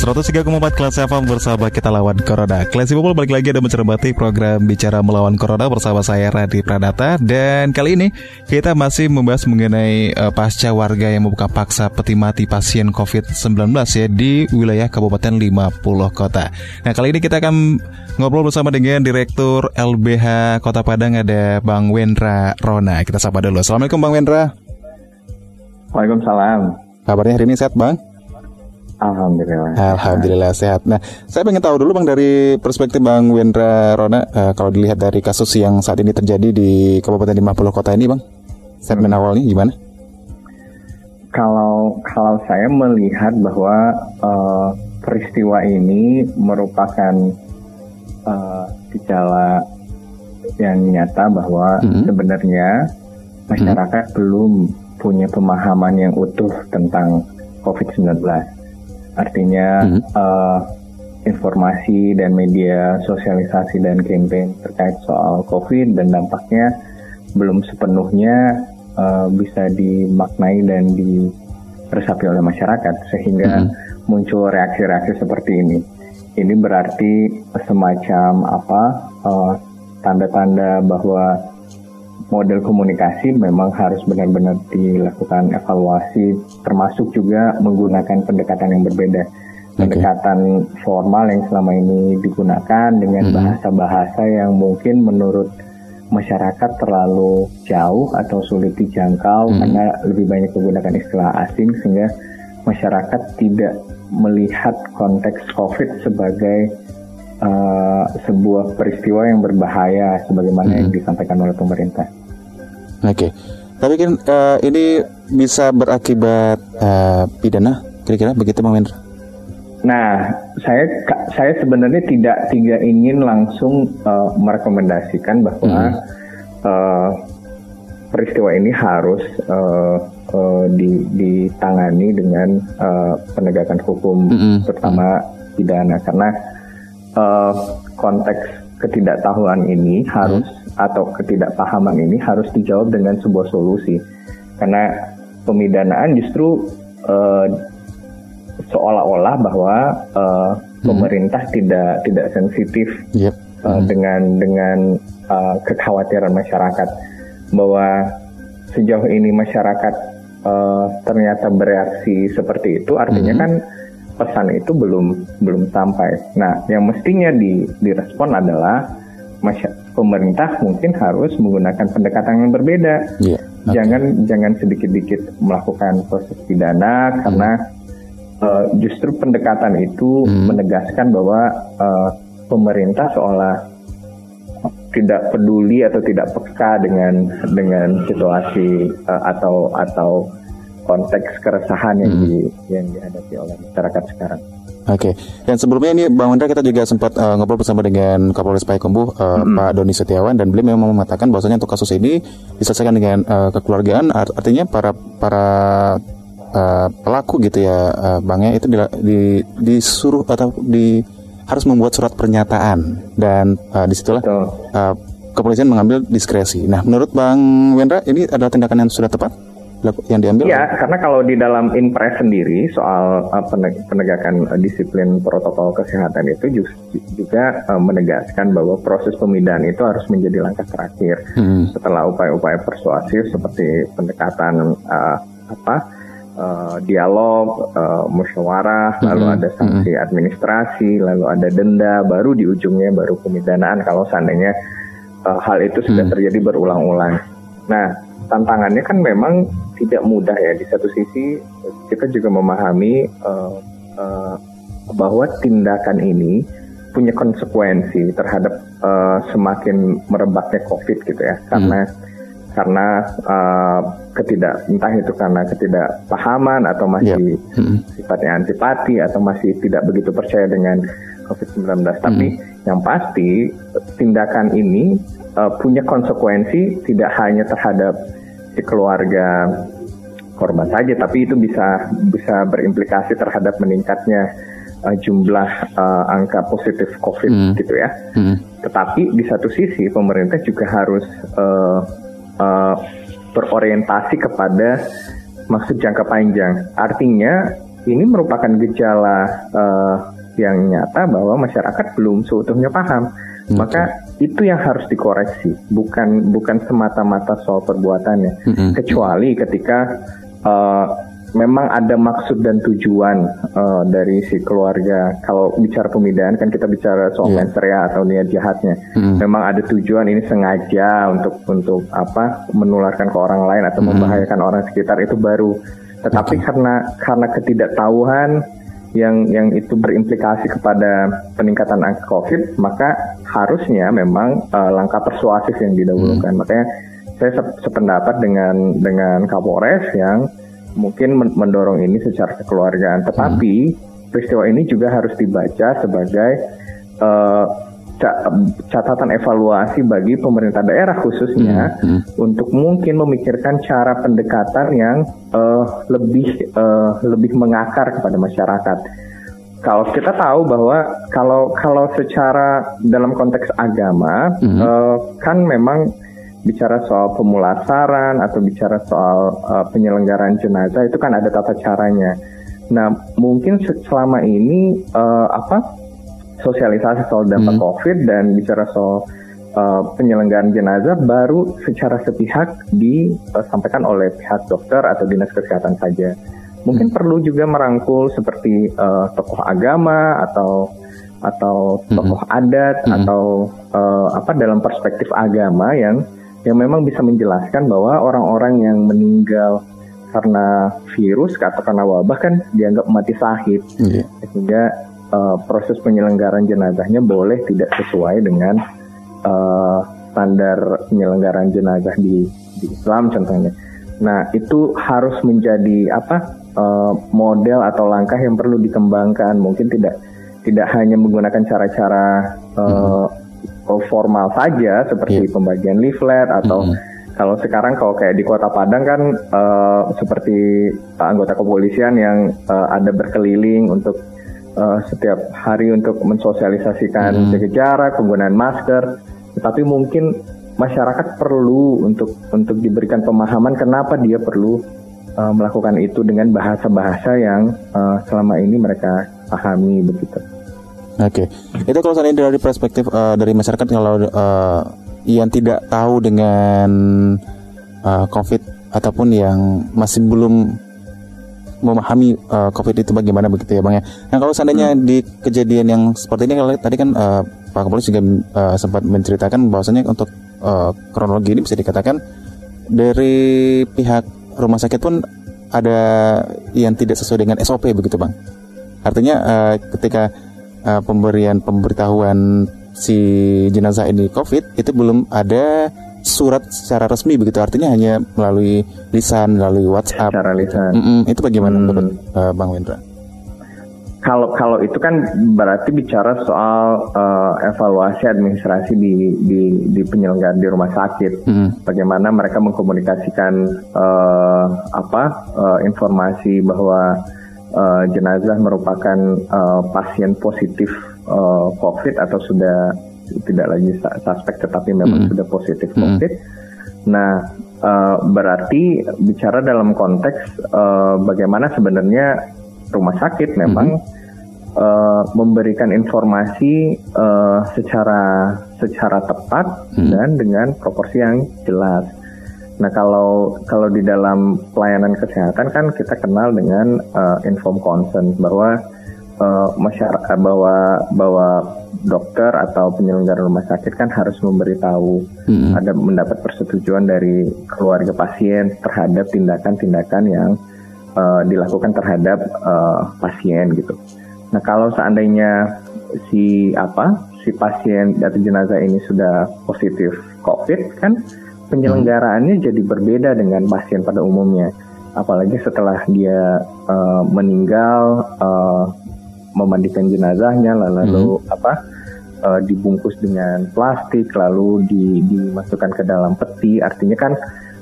Empat kelas FM bersama kita lawan Corona. Kelas People balik lagi ada mencermati program Bicara Melawan Corona bersama saya Radi Pradata dan kali ini kita masih membahas mengenai uh, pasca warga yang membuka paksa peti mati pasien COVID-19 ya di wilayah Kabupaten 50 Kota. Nah, kali ini kita akan ngobrol bersama dengan Direktur LBH Kota Padang ada Bang Wendra Rona. Kita sapa dulu. Assalamualaikum Bang Wendra. Waalaikumsalam. Kabarnya hari ini sehat Bang? Alhamdulillah. Alhamdulillah sehat. Nah, saya ingin tahu dulu bang dari perspektif bang Wendra Rona, uh, kalau dilihat dari kasus yang saat ini terjadi di Kabupaten 50 Kota ini, bang, statement hmm. awalnya gimana? Kalau kalau saya melihat bahwa uh, peristiwa ini merupakan uh, gejala yang nyata bahwa hmm. sebenarnya masyarakat hmm. belum punya pemahaman yang utuh tentang COVID-19 Artinya mm -hmm. uh, informasi dan media sosialisasi dan campaign terkait soal COVID dan dampaknya belum sepenuhnya uh, bisa dimaknai dan diresapi oleh masyarakat sehingga mm -hmm. muncul reaksi-reaksi seperti ini. Ini berarti semacam apa uh, tanda-tanda bahwa model komunikasi memang harus benar-benar dilakukan evaluasi termasuk juga menggunakan pendekatan yang berbeda pendekatan formal yang selama ini digunakan dengan bahasa-bahasa yang mungkin menurut masyarakat terlalu jauh atau sulit dijangkau mm-hmm. karena lebih banyak menggunakan istilah asing sehingga masyarakat tidak melihat konteks COVID sebagai uh, sebuah peristiwa yang berbahaya sebagaimana mm-hmm. yang disampaikan oleh pemerintah. Oke. Okay. Tapi kan uh, ini bisa berakibat uh, pidana, kira-kira begitu Bang Wendra? Nah, saya saya sebenarnya tidak tidak ingin langsung uh, merekomendasikan bahwa hmm. uh, peristiwa ini harus uh, uh, di, ditangani dengan uh, penegakan hukum, hmm. terutama pidana, karena uh, konteks ketidaktahuan ini harus hmm. Atau ketidakpahaman ini harus dijawab dengan sebuah solusi karena pemidanaan justru uh, seolah-olah bahwa uh, hmm. pemerintah tidak tidak sensitif yep. uh, hmm. dengan dengan uh, kekhawatiran masyarakat bahwa sejauh ini masyarakat uh, ternyata bereaksi seperti itu artinya hmm. kan pesan itu belum belum sampai. Nah, yang mestinya di, direspon adalah pemerintah mungkin harus menggunakan pendekatan yang berbeda. Yeah, okay. Jangan jangan sedikit-sedikit melakukan proses pidana karena uh, justru pendekatan itu hmm. menegaskan bahwa uh, pemerintah seolah tidak peduli atau tidak peka dengan dengan situasi uh, atau atau konteks keresahan yang hmm. di, yang dihadapi oleh masyarakat sekarang. Oke, okay. dan sebelumnya ini Bang Wendra kita juga sempat uh, ngobrol bersama dengan Kapolres Payakumbuh uh, mm-hmm. Pak Doni Setiawan dan beliau memang mengatakan bahwasanya untuk kasus ini diselesaikan dengan uh, kekeluargaan art- artinya para para uh, pelaku gitu ya uh, Bang ya itu di, di, disuruh atau di harus membuat surat pernyataan dan uh, di situlah uh, kepolisian mengambil diskresi. Nah, menurut Bang Wendra ini adalah tindakan yang sudah tepat? Yang diambil? Ya, karena kalau di dalam impres sendiri soal uh, penegakan uh, disiplin protokol kesehatan itu juga uh, menegaskan bahwa proses pemindahan itu harus menjadi langkah terakhir hmm. setelah upaya-upaya persuasif seperti pendekatan uh, apa uh, dialog, uh, musyawarah, hmm. lalu ada sanksi hmm. administrasi, lalu ada denda, baru di ujungnya baru pemidanaan kalau seandainya uh, hal itu sudah hmm. terjadi berulang-ulang. Nah, tantangannya kan memang tidak mudah ya. Di satu sisi kita juga memahami uh, uh, bahwa tindakan ini punya konsekuensi terhadap uh, semakin merebaknya COVID gitu ya, karena hmm. karena uh, ketidak entah itu karena ketidakpahaman atau masih yep. hmm. sifatnya antipati atau masih tidak begitu percaya dengan COVID-19. Tapi hmm. yang pasti tindakan ini uh, punya konsekuensi tidak hanya terhadap keluarga korban saja, tapi itu bisa bisa berimplikasi terhadap meningkatnya uh, jumlah uh, angka positif COVID hmm. gitu ya. Hmm. Tetapi di satu sisi pemerintah juga harus uh, uh, berorientasi kepada maksud jangka panjang. Artinya ini merupakan gejala uh, yang nyata bahwa masyarakat belum seutuhnya paham. Okay. Maka itu yang harus dikoreksi, bukan bukan semata-mata soal perbuatannya. Mm -hmm. Kecuali ketika uh, memang ada maksud dan tujuan uh, dari si keluarga. Kalau bicara pemidaan kan kita bicara soal yeah. mensrea atau niat jahatnya. Mm. Memang ada tujuan ini sengaja untuk untuk apa menularkan ke orang lain atau mm. membahayakan orang sekitar itu baru. Tetapi okay. karena karena ketidaktahuan yang yang itu berimplikasi kepada peningkatan angka COVID, maka harusnya memang uh, langkah persuasif yang didahulukan. Mm. Makanya saya sependapat dengan dengan Kapolres yang mungkin mendorong ini secara kekeluargaan. Tetapi hmm. peristiwa ini juga harus dibaca sebagai uh, catatan evaluasi bagi pemerintah daerah khususnya hmm. Hmm. untuk mungkin memikirkan cara pendekatan yang uh, lebih uh, lebih mengakar kepada masyarakat. Kalau kita tahu bahwa kalau kalau secara dalam konteks agama hmm. uh, kan memang bicara soal pemulasaran atau bicara soal uh, penyelenggaraan jenazah itu kan ada tata caranya. Nah, mungkin selama ini uh, apa sosialisasi soal dampak hmm. COVID dan bicara soal uh, penyelenggaraan jenazah baru secara sepihak disampaikan oleh pihak dokter atau dinas kesehatan saja. Mungkin hmm. perlu juga merangkul seperti uh, tokoh agama atau atau tokoh hmm. adat hmm. atau uh, apa dalam perspektif agama yang yang memang bisa menjelaskan bahwa orang-orang yang meninggal karena virus atau karena wabah kan dianggap mati sahid yeah. sehingga uh, proses penyelenggaraan jenazahnya boleh tidak sesuai dengan uh, standar penyelenggaraan jenazah di, di Islam contohnya. Nah itu harus menjadi apa uh, model atau langkah yang perlu dikembangkan. Mungkin tidak tidak hanya menggunakan cara-cara uh, hmm formal saja seperti yeah. pembagian leaflet atau mm -hmm. kalau sekarang kalau kayak di Kota Padang kan uh, seperti anggota kepolisian yang uh, ada berkeliling untuk uh, setiap hari untuk mensosialisasikan mm -hmm. jaga jarak, penggunaan masker. Tetapi mungkin masyarakat perlu untuk untuk diberikan pemahaman kenapa dia perlu uh, melakukan itu dengan bahasa-bahasa yang uh, selama ini mereka pahami begitu. Oke, okay. itu kalau seandainya dari perspektif uh, dari masyarakat kalau uh, yang tidak tahu dengan uh, COVID ataupun yang masih belum memahami uh, COVID itu bagaimana begitu ya bang ya. Nah kalau seandainya hmm. di kejadian yang seperti ini kalau tadi kan uh, Pak Kapolri juga uh, sempat menceritakan bahwasanya untuk uh, kronologi ini bisa dikatakan dari pihak rumah sakit pun ada yang tidak sesuai dengan SOP begitu bang. Artinya uh, ketika uh, pemberian pemberitahuan si jenazah ini COVID itu belum ada surat secara resmi begitu artinya hanya melalui lisan melalui WhatsApp secara lisan mm -mm, itu bagaimana hmm. menurut uh, Bang Wendra? Kalau kalau itu kan berarti bicara soal uh, evaluasi administrasi di di, di penyelenggaraan di rumah sakit, mm. bagaimana mereka mengkomunikasikan uh, apa uh, informasi bahwa uh, jenazah merupakan uh, pasien positif uh, COVID atau sudah tidak lagi suspek tetapi memang mm -hmm. sudah positif COVID. Mm -hmm. Nah, uh, berarti bicara dalam konteks uh, bagaimana sebenarnya rumah sakit memang mm -hmm. uh, memberikan informasi uh, secara secara tepat mm -hmm. dan dengan proporsi yang jelas. Nah kalau kalau di dalam pelayanan kesehatan kan kita kenal dengan uh, inform consent bahwa uh, masyarakat bahwa bahwa dokter atau penyelenggara rumah sakit kan harus memberitahu hmm. ada mendapat persetujuan dari keluarga pasien terhadap tindakan-tindakan yang uh, dilakukan terhadap uh, pasien gitu. Nah kalau seandainya si apa si pasien atau jenazah ini sudah positif COVID kan penyelenggaraannya jadi berbeda dengan pasien pada umumnya. Apalagi setelah dia uh, meninggal, uh, memandikan jenazahnya, lalu hmm. apa uh, dibungkus dengan plastik, lalu di, dimasukkan ke dalam peti. Artinya kan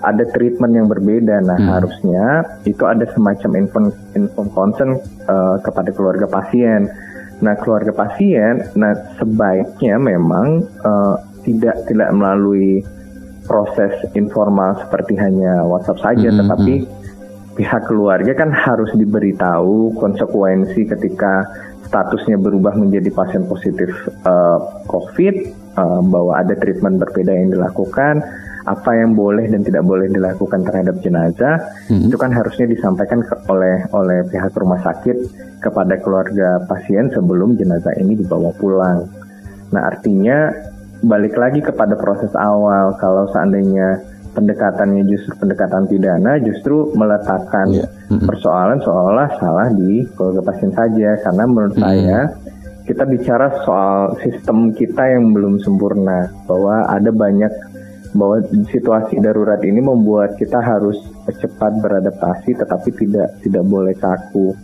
ada treatment yang berbeda. Nah hmm. harusnya itu ada semacam inform, inform concern uh, kepada keluarga pasien. Nah keluarga pasien, nah sebaiknya memang uh, tidak tidak melalui proses informal seperti hanya WhatsApp saja, mm-hmm. tetapi pihak keluarga kan harus diberitahu konsekuensi ketika statusnya berubah menjadi pasien positif uh, COVID, uh, bahwa ada treatment berbeda yang dilakukan, apa yang boleh dan tidak boleh dilakukan terhadap jenazah, hmm. itu kan harusnya disampaikan ke, oleh oleh pihak rumah sakit kepada keluarga pasien sebelum jenazah ini dibawa pulang. Nah artinya balik lagi kepada proses awal kalau seandainya pendekatannya justru pendekatan pidana justru meletakkan yeah. mm-hmm. persoalan seolah salah di keluarga pasien saja karena menurut mm-hmm. saya kita bicara soal sistem kita yang belum sempurna bahwa ada banyak bahwa situasi darurat ini membuat kita harus cepat beradaptasi tetapi tidak tidak boleh kaku.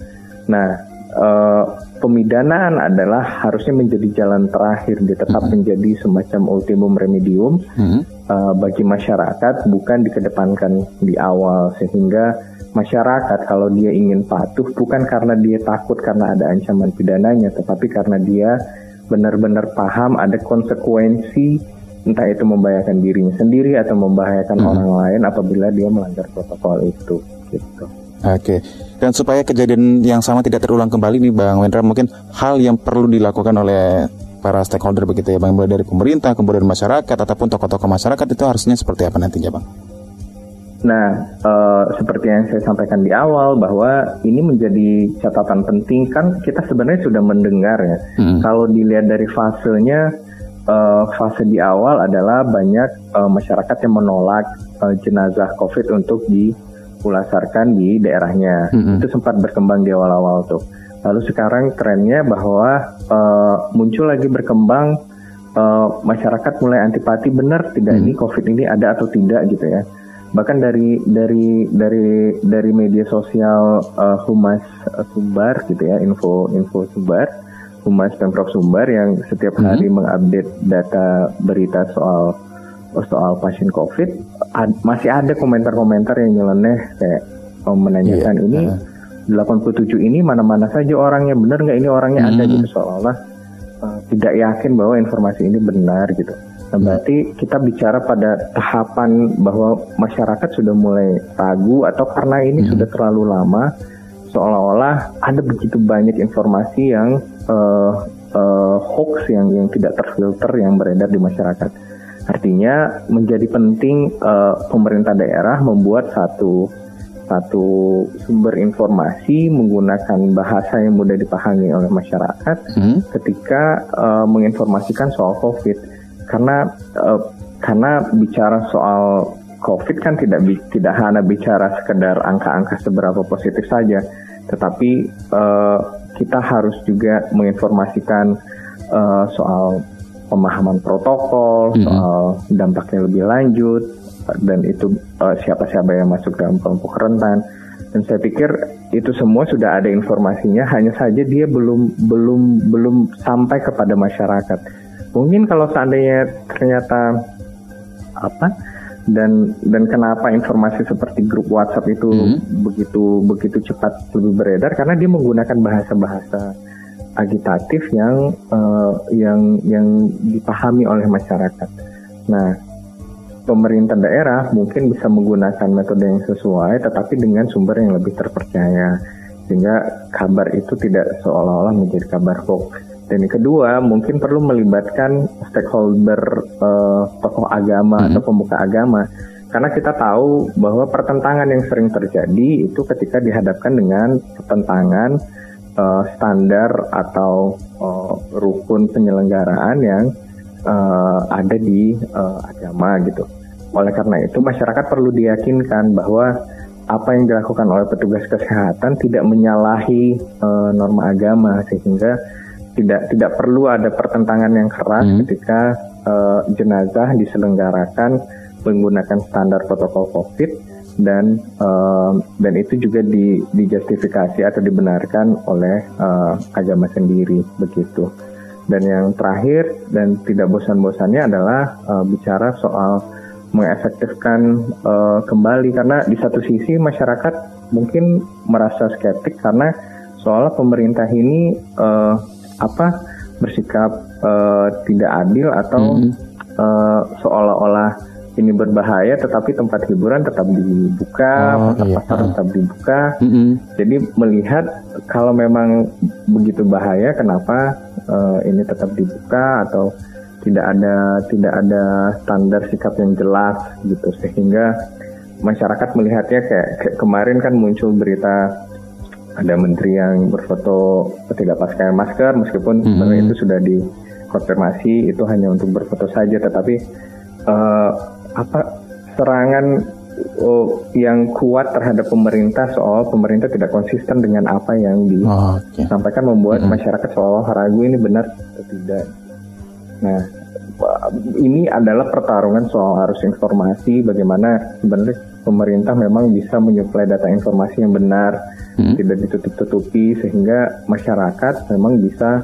Nah, uh, pemidanaan adalah harusnya menjadi jalan terakhir, dia tetap mm -hmm. menjadi semacam ultimum remedium mm -hmm. uh, bagi masyarakat, bukan dikedepankan di awal sehingga masyarakat kalau dia ingin patuh bukan karena dia takut karena ada ancaman pidananya, tetapi karena dia benar-benar paham ada konsekuensi entah itu membahayakan dirinya sendiri atau membahayakan hmm. orang lain apabila dia melanggar protokol itu gitu. Oke. Dan supaya kejadian yang sama tidak terulang kembali nih Bang Wendra, mungkin hal yang perlu dilakukan oleh para stakeholder begitu ya Bang, mulai dari pemerintah, kemudian masyarakat ataupun tokoh-tokoh masyarakat itu harusnya seperti apa nantinya Bang? Nah, uh, seperti yang saya sampaikan di awal bahwa ini menjadi catatan penting kan kita sebenarnya sudah mendengar ya. Hmm. Kalau dilihat dari fasenya, uh, fase di awal adalah banyak uh, masyarakat yang menolak uh, jenazah COVID untuk di ulasarkan di daerahnya. Mm-hmm. Itu sempat berkembang di awal-awal tuh. Lalu sekarang trennya bahwa uh, muncul lagi berkembang uh, masyarakat mulai antipati benar tidak mm-hmm. ini COVID ini ada atau tidak gitu ya. Bahkan dari dari dari dari media sosial uh, Humas Sumbar gitu ya, info info Sumbar, Humas Pemprov Sumbar yang setiap mm-hmm. hari mengupdate data berita soal soal pasien COVID ad, masih ada komentar-komentar yang nyeleneh kayak oh, menanyakan yeah. ini uh. 87 ini mana-mana saja orangnya benar nggak ini orangnya hmm. ada gitu seolah-olah uh, tidak yakin bahwa informasi ini benar gitu. Nah, hmm. berarti kita bicara pada tahapan bahwa masyarakat sudah mulai ragu atau karena ini hmm. sudah terlalu lama seolah-olah ada begitu banyak informasi yang uh, uh, hoax yang yang tidak terfilter yang beredar di masyarakat. Artinya menjadi penting uh, pemerintah daerah membuat satu satu sumber informasi menggunakan bahasa yang mudah dipahami oleh masyarakat hmm. ketika uh, menginformasikan soal COVID karena uh, karena bicara soal COVID kan tidak tidak hanya bicara sekedar angka-angka seberapa positif saja, tetapi uh, kita harus juga menginformasikan uh, soal pemahaman protokol, mm -hmm. soal dampaknya lebih lanjut, dan itu uh, siapa-siapa yang masuk dalam kelompok rentan. Dan saya pikir itu semua sudah ada informasinya, hanya saja dia belum belum belum sampai kepada masyarakat. Mungkin kalau seandainya ternyata apa dan dan kenapa informasi seperti grup WhatsApp itu mm -hmm. begitu begitu cepat lebih beredar karena dia menggunakan bahasa-bahasa agitatif yang uh, yang yang dipahami oleh masyarakat. Nah, pemerintah daerah mungkin bisa menggunakan metode yang sesuai, tetapi dengan sumber yang lebih terpercaya, sehingga kabar itu tidak seolah-olah menjadi kabar hoax. Dan yang kedua, mungkin perlu melibatkan stakeholder uh, tokoh agama hmm. atau pemuka agama, karena kita tahu bahwa pertentangan yang sering terjadi itu ketika dihadapkan dengan pertentangan uh, standar atau uh, rukun penyelenggaraan yang uh, ada di uh, agama gitu. Oleh karena itu masyarakat perlu diyakinkan bahwa apa yang dilakukan oleh petugas kesehatan tidak menyalahi uh, norma agama sehingga tidak tidak perlu ada pertentangan yang keras hmm. ketika uh, jenazah diselenggarakan menggunakan standar protokol COVID dan uh, dan itu juga di, dijustifikasi atau dibenarkan oleh uh, agama sendiri begitu. Dan yang terakhir dan tidak bosan-bosannya adalah uh, bicara soal mengefektifkan uh, kembali karena di satu sisi masyarakat mungkin merasa skeptik karena soal pemerintah ini uh, apa bersikap uh, tidak adil atau mm -hmm. uh, seolah-olah ini berbahaya tetapi tempat hiburan tetap dibuka, oh, iya. pasar tetap dibuka. Mm -hmm. Jadi melihat kalau memang begitu bahaya kenapa uh, ini tetap dibuka atau tidak ada tidak ada standar sikap yang jelas gitu sehingga masyarakat melihatnya kayak, kayak kemarin kan muncul berita ada menteri yang berfoto tidak pakai masker meskipun mm -hmm. itu sudah dikonfirmasi itu hanya untuk berfoto saja tetapi uh, apa serangan oh, yang kuat terhadap pemerintah soal pemerintah tidak konsisten dengan apa yang disampaikan oh, okay. membuat mm -hmm. masyarakat seolah ragu ini benar atau tidak. Nah, ini adalah pertarungan soal arus informasi bagaimana sebenarnya pemerintah memang bisa menyuplai data informasi yang benar, hmm. tidak ditutup-tutupi sehingga masyarakat memang bisa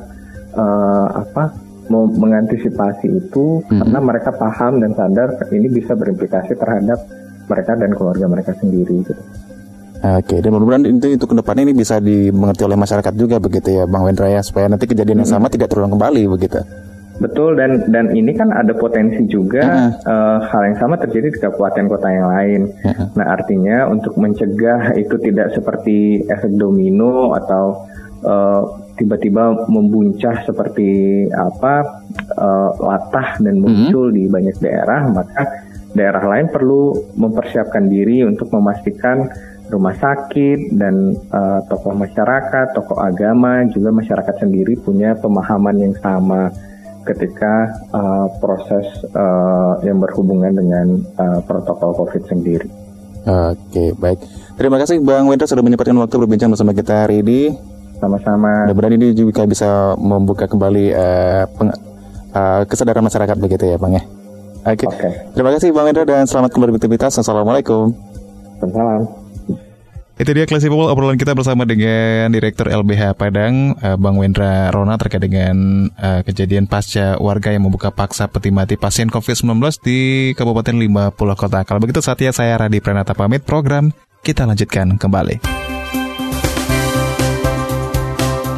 uh, apa mengantisipasi itu hmm. karena mereka paham dan sadar ini bisa berimplikasi terhadap mereka dan keluarga mereka sendiri gitu. Oke, dan mudah-mudahan itu untuk ke depannya ini bisa dimengerti oleh masyarakat juga begitu ya, Bang Wendra ya, supaya nanti kejadian yang hmm. sama tidak terulang kembali begitu. Betul dan dan ini kan ada potensi juga uh-huh. uh, hal yang sama terjadi di kabupaten kota yang lain. Uh-huh. Nah artinya untuk mencegah itu tidak seperti efek domino atau uh, tiba-tiba membuncah seperti apa uh, latah dan mhm. muncul mm -hmm. di banyak daerah maka daerah lain perlu mempersiapkan diri untuk memastikan rumah sakit dan uh, tokoh masyarakat, tokoh agama juga masyarakat sendiri punya pemahaman yang sama ketika uh, proses uh, yang berhubungan dengan uh, protokol COVID sendiri. Oke, baik. Terima kasih Bang Wendra sudah menyempatkan waktu berbincang bersama kita hari ini. Sama-sama. Mudah-mudahan ini juga bisa membuka kembali uh, peng, uh, kesadaran masyarakat begitu ya, Bang ya. Oke. Okay. Okay. Terima kasih Bang Indra dan selamat kembali beraktivitas. Assalamualaikum. Salam. Itu dia Classy People obrolan kita bersama dengan Direktur LBH Padang, uh, Bang Wendra Rona terkait dengan uh, kejadian pasca warga yang membuka paksa peti mati pasien COVID-19 di Kabupaten Lima Pulau Kota. Kalau begitu saatnya saya Radi Pranata pamit program, kita lanjutkan kembali.